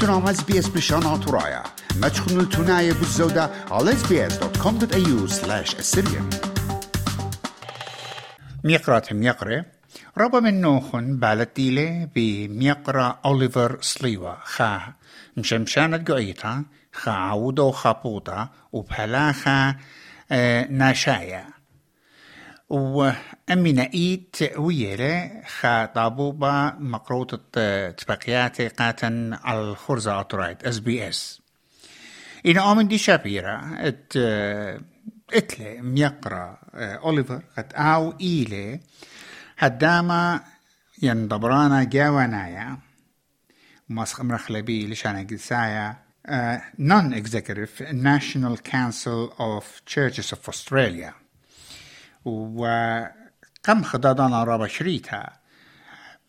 تنام اس بي اس بشان ترايا ما تخنوا التناية بالزودة على sbs.com.au slash assyrian ميقرات ميقرة. ربا من نوخن بالتيلة بميقرا أوليفر سليوا خا مشمشانة قعيتا خا عودو خابوتا وبهلاخا آه ناشايا وأمي نأيت ويلة خا طابوبا مقروطة تبقياتي قاتن على الخرزة أطرايت اس بي اس إن آمن دي شابيرا إت إتلي ميقرأ أوليفر قد آو إيلي هداما يندبرانا جاوانايا مسخ مرخلبي لشانا قسايا uh, non-executive National Council of Churches of Australia. وكم خدادانا رابا شريتا.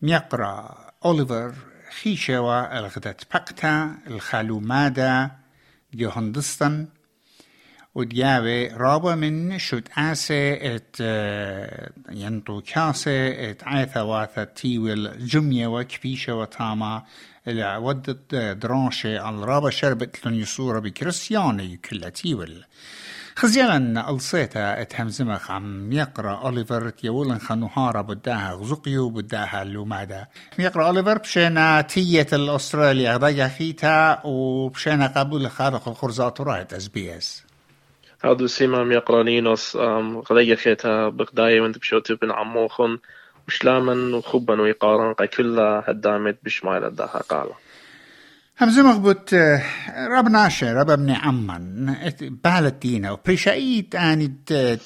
ميقرا أوليفر خيشوا الغدت بقتا الخالو مادا جوهندستن وديابي رابا من شد آسي ات ينطو كاسي ات عيثا واثا تيويل جمية وكبيشة وطاما. اللي ودت درانشي على رابا شربت لن يصورة بكريستياني كلها تيويل. خزيالا الصيتا اتهمزمخ عم يقرأ أوليفر تيولن خنوهارا بداها غزقيو بداها اللومادا يقرأ أوليفر بشينا تية الأستراليا غدا خيتا وبشينا قبول خارق الخرزات رايت أس بي إس. هذا سيما يقرا نينوس غدا خيتا بغداي وانت بشوتو بن عموخن وشلاما وخبا ويقارن كلها هدامت بشمال الداها قالا همزه مغبوط رب ناشر رب ابن عمان بالت دينا وبريشايت اني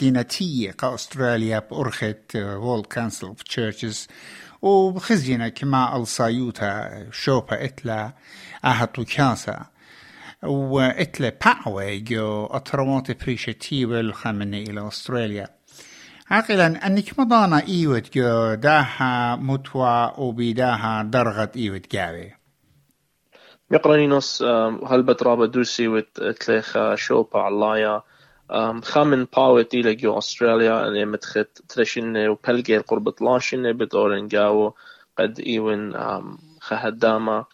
دينا تي قا أستراليا بأرخت وول كانسل اوف تشيرشز وبخزينا كما الصايوتا شوبا إتلا اهتو كاسا وإتلا باعوي جو اطروات بريشتي والخمني إلى أستراليا. عاقلا أنك مضانا إيوت جو داها متوى وبيداها درغت إيوت جاوي مقرنينوس هلبت رابا دوسي وت تليخ شوبا علايا. خامن باوت إلى جو أستراليا اللي متخت ترشن وبلغي قرب لاشن بدورن جاو قد إيون خهداما.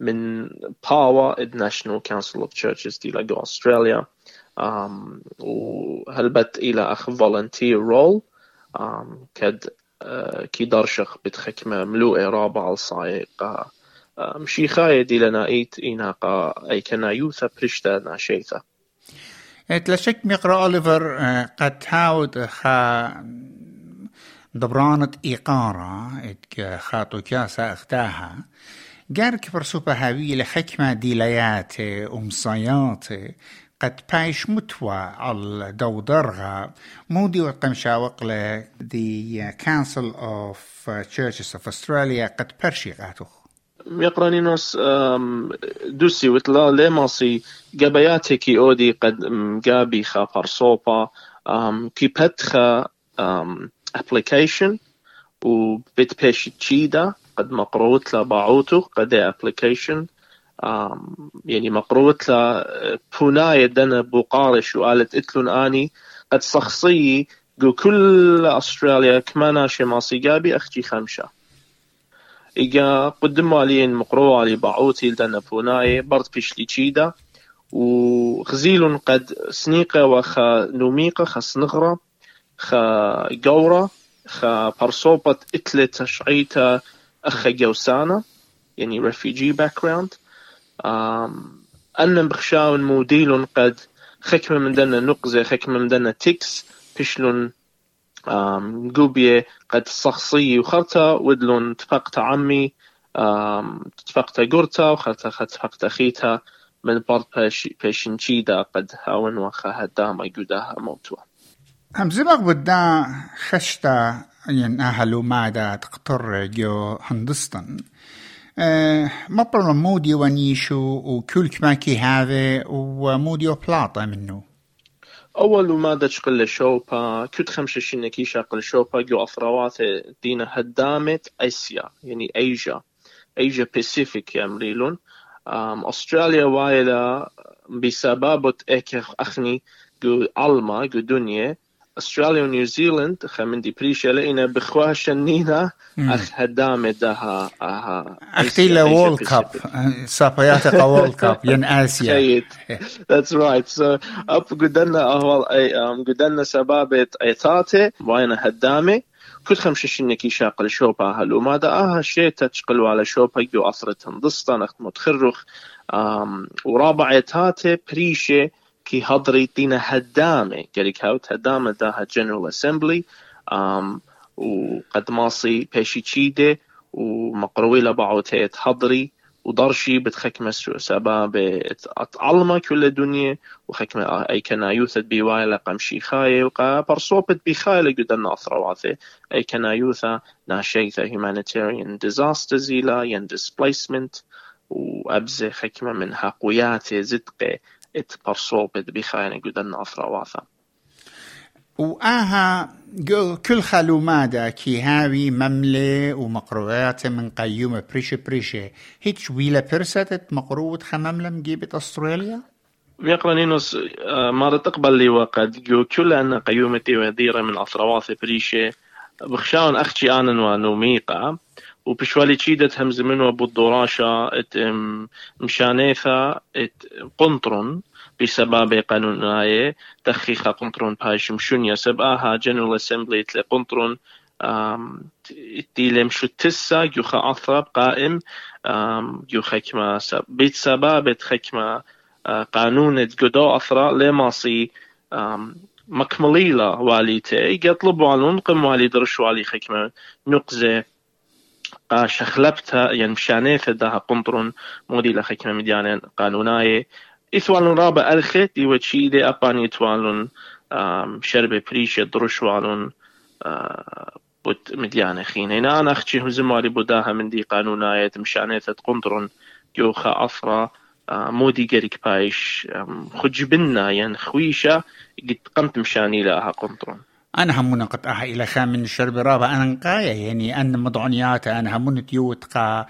من باوا اد ناشونال كونسل أوف تشيرشز دي لجو أستراليا. وهلبت إلى أخ فولنتير رول؟ كد كي درشخ بتخكمة ملوء رابع الصايق ايت اينا قا اي كنا يوثا برشتا ناشيثا تلاشك مقرا اوليفر قد تاود خا دبرانة إيقارة خاطو كاسا اختاها جارك برسوبة هاوي لحكمة ديليات ومصايات قد بايش متوى على دو درغة مودي وقمشا وقلة the Council of Churches of Australia قد برشي غاتو ميقرانينوس دوسي وتلا ليماسي جابياتي كي اودي قد جابي خا فرصوبا كي بتخا ابليكيشن وبت بيش تشيدا قد مقروت لا باعوتو قد ابليكيشن يعني مقروت لا بوناية دنا بوقارش وقالت اتلون اني قد شخصي جو كل استراليا كمان شماسي جابي أختي خمسه إيجا قدموا علي مقروع علي بعوتي لدنا بوناي برد بيش ليتشيدا وخزيل قد سنيقة وخا نوميقة خا سنغرة خا جورة خا برصوبة إتلة تشعيتا أخا جوسانا يعني refugee background. أن بخشاون موديل قد خكمة من دنا نقزة خكمة من دنا تيكس بشلون قوبية قد صخصي وخرتا ودلون تفقت عمي تفقت قرتا وخرتا تفقت خيتا من برد بيشنشيدا قد هاون وخا هداما يقوداها موتوا هم زبق بدا خشتا ين أهلو مادا تقطر جو هندستان. أه مبرنا مودي ونيشو وكل كماكي هذا وموديو بلاطة منه أول ما دشقل كنت خمسة شنكي شاقل شوبا جو أفروات دينا هدامت آسيا يعني أيجا أيجا باسيفيك يا مريلون. أستراليا وايلا بسبب أخني جو علما جو دنيا. استراليا ونيوزيلند خمن دي بريشة لقينا بخواه شنينا اخ هدامة دها أختي له وول كاب صفياتك وول كاب ين اسيا جيد that's right. So اب قدرنا اهوال اي قدرنا سبابة ايتاتي وين هدامة. كل خمسة شنكي شاقل شوبا هلو ماذا آه شيء تشقل على شوبا يو اثرة ضسطة نخت متخرخ. ورابع ايتاتي بريشة كي هضري تينا هدامة قالك هاوت هدامة داها جنرال اسمبلي وقد ماصي بيشي تشيدي ومقروي لبعوتي هضري ودرشي بتخكمة سباب اتعلمة كل الدنيا وخكمة اي كنا يوثت بيواي لقم شيخاي وقا برصوبت بيخاي لقدنا اثرواثي اي كنا يوثا ناشيثا humanitarian disasters إلى ين displacement وأبزي خكمة من حقوياتي زدقي إت برصوبت بخاين قدنا أفراواثا وآها كل خلو مادا كي هاوي مملة ومقروات من قيوم بريشة بريشة. هيك ويلا برسات مقروة خمملة مجيبة أستراليا؟ نينوس ما تقبل لي وقد جو كل أن قيومتي وديرة من أثرواث بريشة. بخشاون أختي آنا ونوميقا وبشوالي تشيدت همز منو بالدراشة إت مشانيثا إت قنطرن بسبب قانوناية تخيخ قنطرن باش مشونيا سباها جنرال اسمبلي تلي قنطرن تيلم شو تسا يوخا أثرب قائم يوخا كما بيت سبابت خكما قانون قدو أثرا لماصي مكمليلا واليتي يطلبوا على قم والي درش والي خكمة نقزة شخلبتها يعني مشانيث داها قنطرون مودي لخكمة مديانة قانوناية إثوالون رابع ألخت يوتشيدي أبان يتوالون شربة بريشة دروشوالون بوت مديانة خين هنا أنا أختي هزموالي بوداها من دي قانوناية مشانيثة قنطرون يوخا أفرا. مودي قريك بايش خجبنا يعني خويشة قد قمت مشاني لها قنطرون. أنا همون قد أها إلى خامن الشرب رابع. أنا نقايا يعني أن مضعنيات أنا همون تيوت قا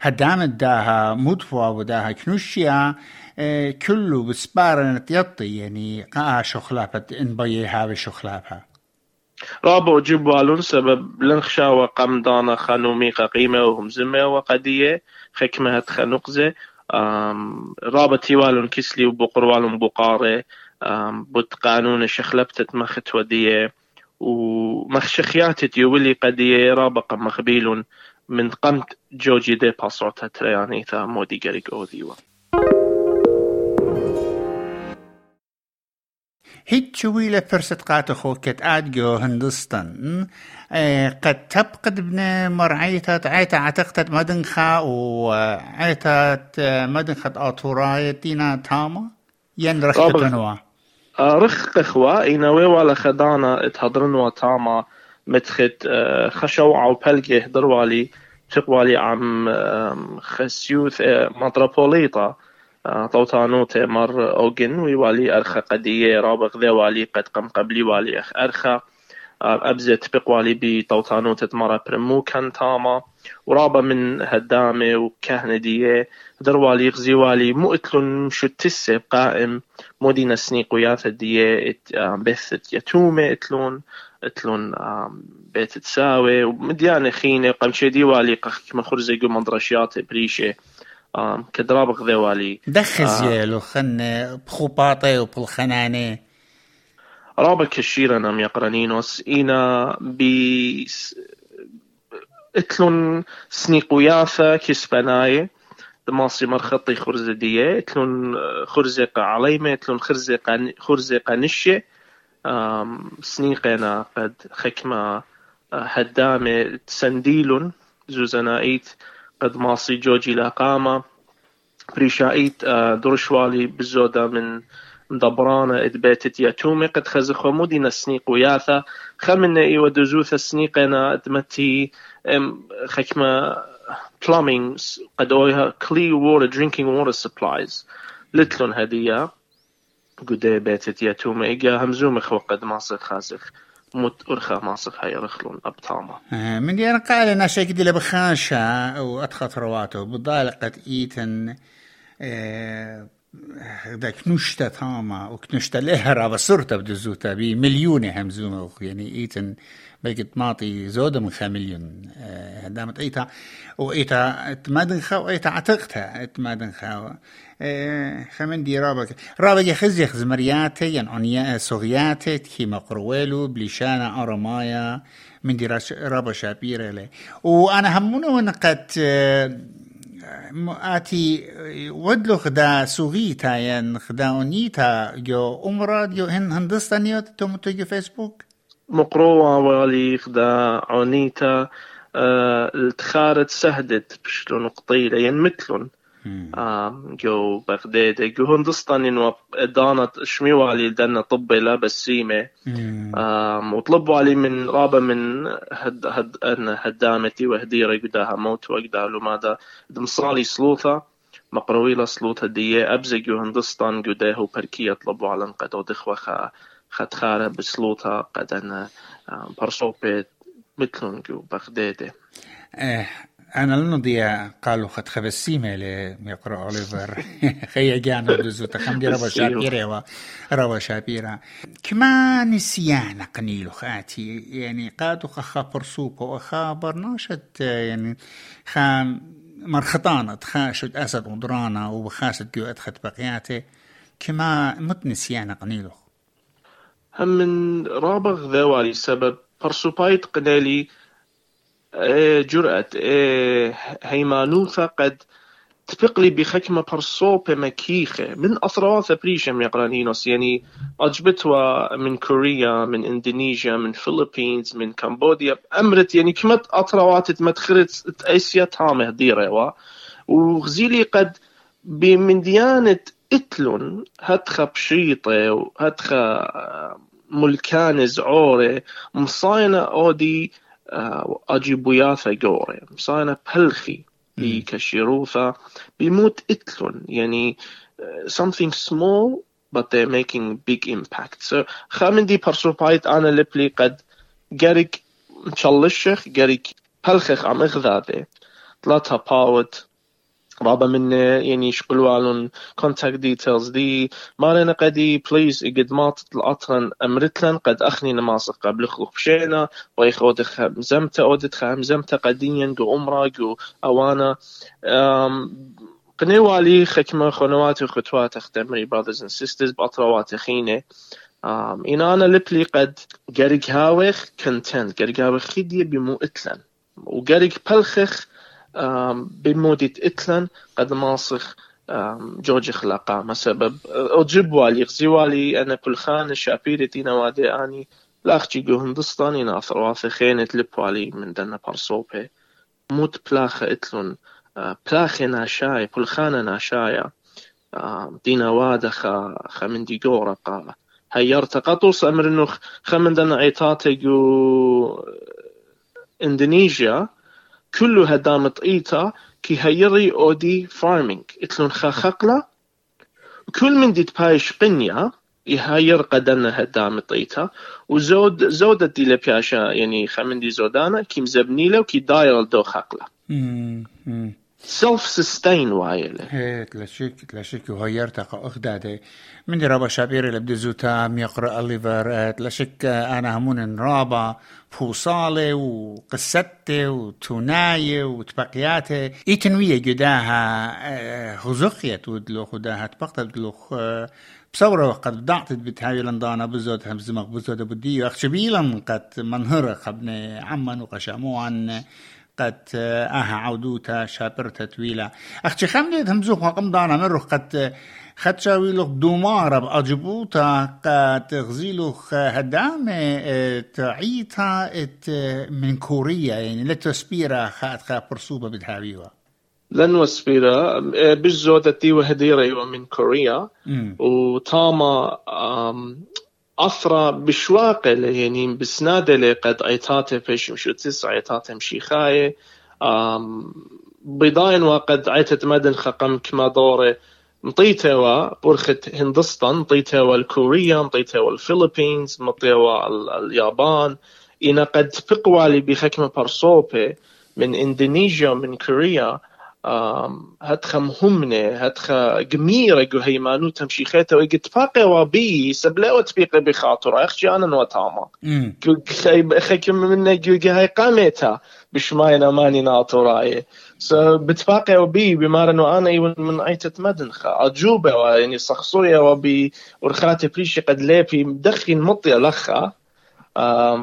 هدام داها مدفوع وداها كنوشيا آه كله بسبارة نتيطي. يعني قا شخلابة إن بيها بشخلابها رابع جبوالون سبب. لنخشا وقم دانا خانومي قيمة وهم زمة وقدية. خكمة خنقزة رابع تيوالون كسلي وبقروالون بقارة. بوت قانون شخلبتت مخت ودية. ومخشخيات يولي قد رابق مخبيل من قمت جوجي دي باسورتا ترياني ثا مودي غريق أوديوا. هيك شويلة فرست قات خو كت جو هندستان قد تبقد بنا مرعيتات عيتا عتقتت مدنخا وعيتات مدنخت آتوراية دينا تاما ين رخت تنوى رخ قخوة إينوي ولا خدانا اتهضرن تاما متخت خشو عو بلقي هدروالي تقوالي عم خسيوث مطربوليطا طوطانوت مر أوجن ويوالي أرخى قدية رابق ذي والي قد قم قبلي والي أخ أرخى أبزت بقوالي بطوطانوت مرة برمو كان تاما ورابا من هدامة وكهندية دروالي غزيوالي مو تسب قائم مودينا سنيقويات الدية بثت يتومة اتلون اتلون بيت تساوي ومديانة خينة قم شي ديوالي قخ مخرزة قو مدرشيات بريشة كدراب غذوالي دخز يالو خن بخوباطي وبالخنانة رابا كشيرنا ميقرنينوس إينا بي اتلون سنيقوياثا كسبناي دماصي مرخطي خرزة دية اتلون خرزة عليمة اتلون خرزة خرزة قنشة سنيقنا قد خكمة هدامة سنديلون زوزنايت قد ماصي جوجي لاقامة بريشايت درشوالي بزودة من دبرانة إدبيتت يتومي قد خزخو مودي نسنيق وياثا خمنا إيوا دزوث سنيقنا ادمتي خكما plumbing قد اويها clear water drinking water supplies. لتلون هدية قد بيتت يتومي إيجا همزوم خو قد ماسخ خازخ. مت أرخا ماسخ هاي رخلون أبتاما من دي قال أنا شيء كدي لبخاشا وأدخل رواته بضالقة إيتن ذاك نشتا تاما وكنشتا لهرا بصرتا بدزوتا بمليون همزومة يعني إيتن بيك ماطي زودة من مليون. هدامت إيتا وإيتا اتمادن وإيتا عتقتها اتمادن خاو خمن دي رابك. رابك خز يخز مرياتي يعني صغياتي كي مقرويلو بليشانا أرمايا. من دي رابا شابيرة لي. وأنا همونو قد آتی ودلو خدا سوغی تا ین خدا اونیتا جو امراد جو هن هندستانیات تو متوجه فيسبوك مقروة والي خدا اونيتا آه التخارت سهدت بشلون قطيلة ين مثلون جو بغداد جو هندستان انه دانت شميو علي دنا طبي لا بسيمة وطلبوا علي من رابا من هد هد هدامتي وهديرة قداها موت وقدها له ماذا دمصالي سلوثة مقروي له سلوثة دي أبزق جو هندستان قداه بركية طلبوا على قد ودخوة خا خدخارة بسلوثة قد أنا برصوبة مثلهم جو بغداد أنا لنضي قالوا خد خبسيمة ليقرأ أوليفر. خي جانا دزو تخمدي ربا شابيرة ربا شابيرة. كما نسيانا قنيلو خاتي. يعني قادو خا برسوبة وخا برناشت يعني خا مرخطانة خاشد أسد ودرانا وبخاشد جو أدخت بقياتي. كما متنسيانا قنيلو. هم من رابغ ذوالي سبب. برسوبايت قنالي جرأة هيمانوثا قد تبقلي بخكمة برصوبة مكيخة من أطراف بريشة يقرانينوس يعني أجبتوا من كوريا من إندونيسيا من فiliبينز من كمبوديا. أمرت يعني كمت أطراوات مدخرت آسيا تامة ديرة. وغزيلي قد بمن ديانة إتلون هتخا بشيطة وهتخا ملكان زعورة. مصاينة أودي أجيبوياثا جوري. صاينة بلخي بكشيروثا بيموت إتلون. يعني something small but they're making big impact. So خامن دي برسوبايت أنا لبلي قد جاريك مشلشخ جاريك بلخخ عم إغذاذي طلعتها باوت رابا من يعني يشقلوا على كونتاكت ديتيلز دي مالنا قدي بليز اجد مات الأطرن أمرتلن قد أخني نماسق قبل خلق بشينا ويخ أودخ مزمتا أودخ مزمتا قديا جو أمرا جو أوانا. قنيوا علي خكمة خنوات وخطوات اختمري brothers and sisters بأطروات خينة إن أنا لبلي قد قرق هاوخ كنتنت قرق هاوخ خدية بمو إتلن. وقرق بلخخ بمودة إتلن قد ماسخ جوج خلاقا ما سبب؟ أجب والي غزي والي. أنا كل خان شابيرتي نوادي أني. لاخجي جو هندستاني ناثر واثي خينة لب والي من دنا برصوبة موت بلاخة إتلون بلاخة ناشاية. كل خانة ناشاية. دينا وادا خا خا من دي قورقا هيرت قطوس أمر إنه خا من دنا عيطاتي جو إندونيسيا كلها دامت إيتا كي هيري أودي فارمينج إتلون خاخقلا كل من دي تبايش قنيا يهاير قدنا هدامت إيتا. وزود زودة دي لبياشا يعني خمن دي زودانا كي مزبنيلا وكي داير دو خقلا. سيلف سستين وايلة هيك لشيك لشيك وهيرتا أخدادي من رابا شابير اللي بدي زوتا ميقرأ أليفر لشيك أنا همون رابا فوصالة وقصتي وتوناية وتبقياتي إي تنوية جداها خزخيت ودلو خداها تبقت بدلو بصورة وقد ضعت بتهاي لندانا بزود همزمق بزود بدي أخشبيلا قد منهرة خبني عمان وقشاموعا قد آها عودوتا شابرتا تويلا. أختي خمني همزوخ وقم دانا مرخ قد خد شاوي لخ دومارة بأجبوتا قد غزيلوخ هدامة تعيتا من كوريا يعني لتسبيرا خات خا برسوبة بدهاويوا. لن وسبيرا بالزودة دي وهديرة من كوريا. وتاما أثرى بشواقة يعني بسنادة قد عيتاته فيش مشو تس عيتاته مشيخاية. بيضاين وقد عيتت مدن خقم كما دورة. مطيتوا برخة هندستان مطيتوا الكوريا مطيتوا الفلبينز مطيتوا اليابان. إن قد بقوالي بحكمة برصوبة من إندونيسيا من كوريا. هتخا مهمنة هتخا جميرة جو هيمانو تمشي خيتا ويجت باقي وبي سبلا تبيقي بخاطر اخشي أنا نوتاما خي خي كم من جو هاي قامتها بشماينا ماني ناطوراي سو بتفاقي وبي بما آنه أنا ايون من ايتة مدنخا اجوبة يعني صخصوية وبي ورخاتي بريشي قد ليبي مدخين مطيا لخا.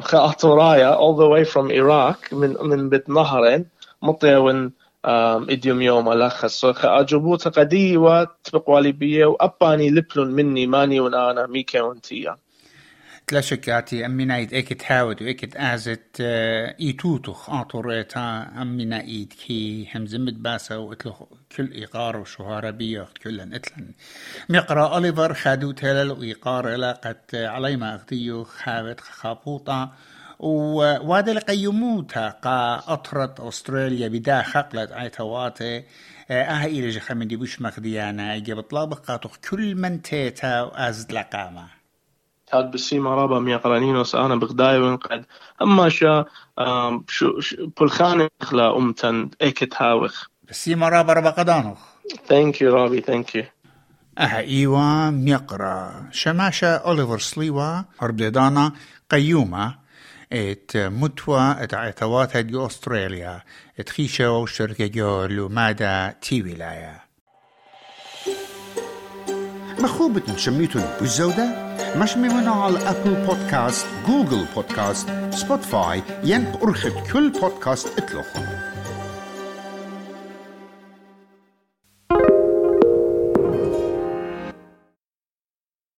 خا اطورايا all the way from Iraq من من بيت نهرين مطيا ون إديوم يوم ألخص. أجوبوتا قدي وتبقوا بيه وأباني لبلون مني ماني ونانا ميكا وانتيا تلا شكاتي أمينا إيد إيكت هاود وإيكت آزت إيتوتوخ آطوريتا أمينا إيد كي همزمت باسا وإتلو كل إيقار وشهارة بيه كلن إتلن. مقرأ أوليفر خادو تلل وإيقار لقد علي ما أغديو خاوت خابوطا وهذا القيموتا قا أطرت أستراليا بدا خقلت عيتواتي أها إلى جخا من ديبوش مخديانا. يجب طلاب قاطخ كل من تيتا أزد لقامة هاد بسيما رابا ميقرانينوس أنا بغداي قد. أما شا شو بلخان إخلا أمتن إيكت هاوخ. بسيما رابا رابا قدانوخ. ثانك يو رابي ثانك يو أها إيوا ميقرا. شماشا أوليفر سليوا أربدانا قيومة ات متوا ات عتوات جو استراليا ات خيشة شركة جو لومادا تي ولاية مخوبة شميتون بالزودة مش ممنوع على أبل بودكاست جوجل بودكاست سبوتفاي ين أرخد كل بودكاست اتلوخن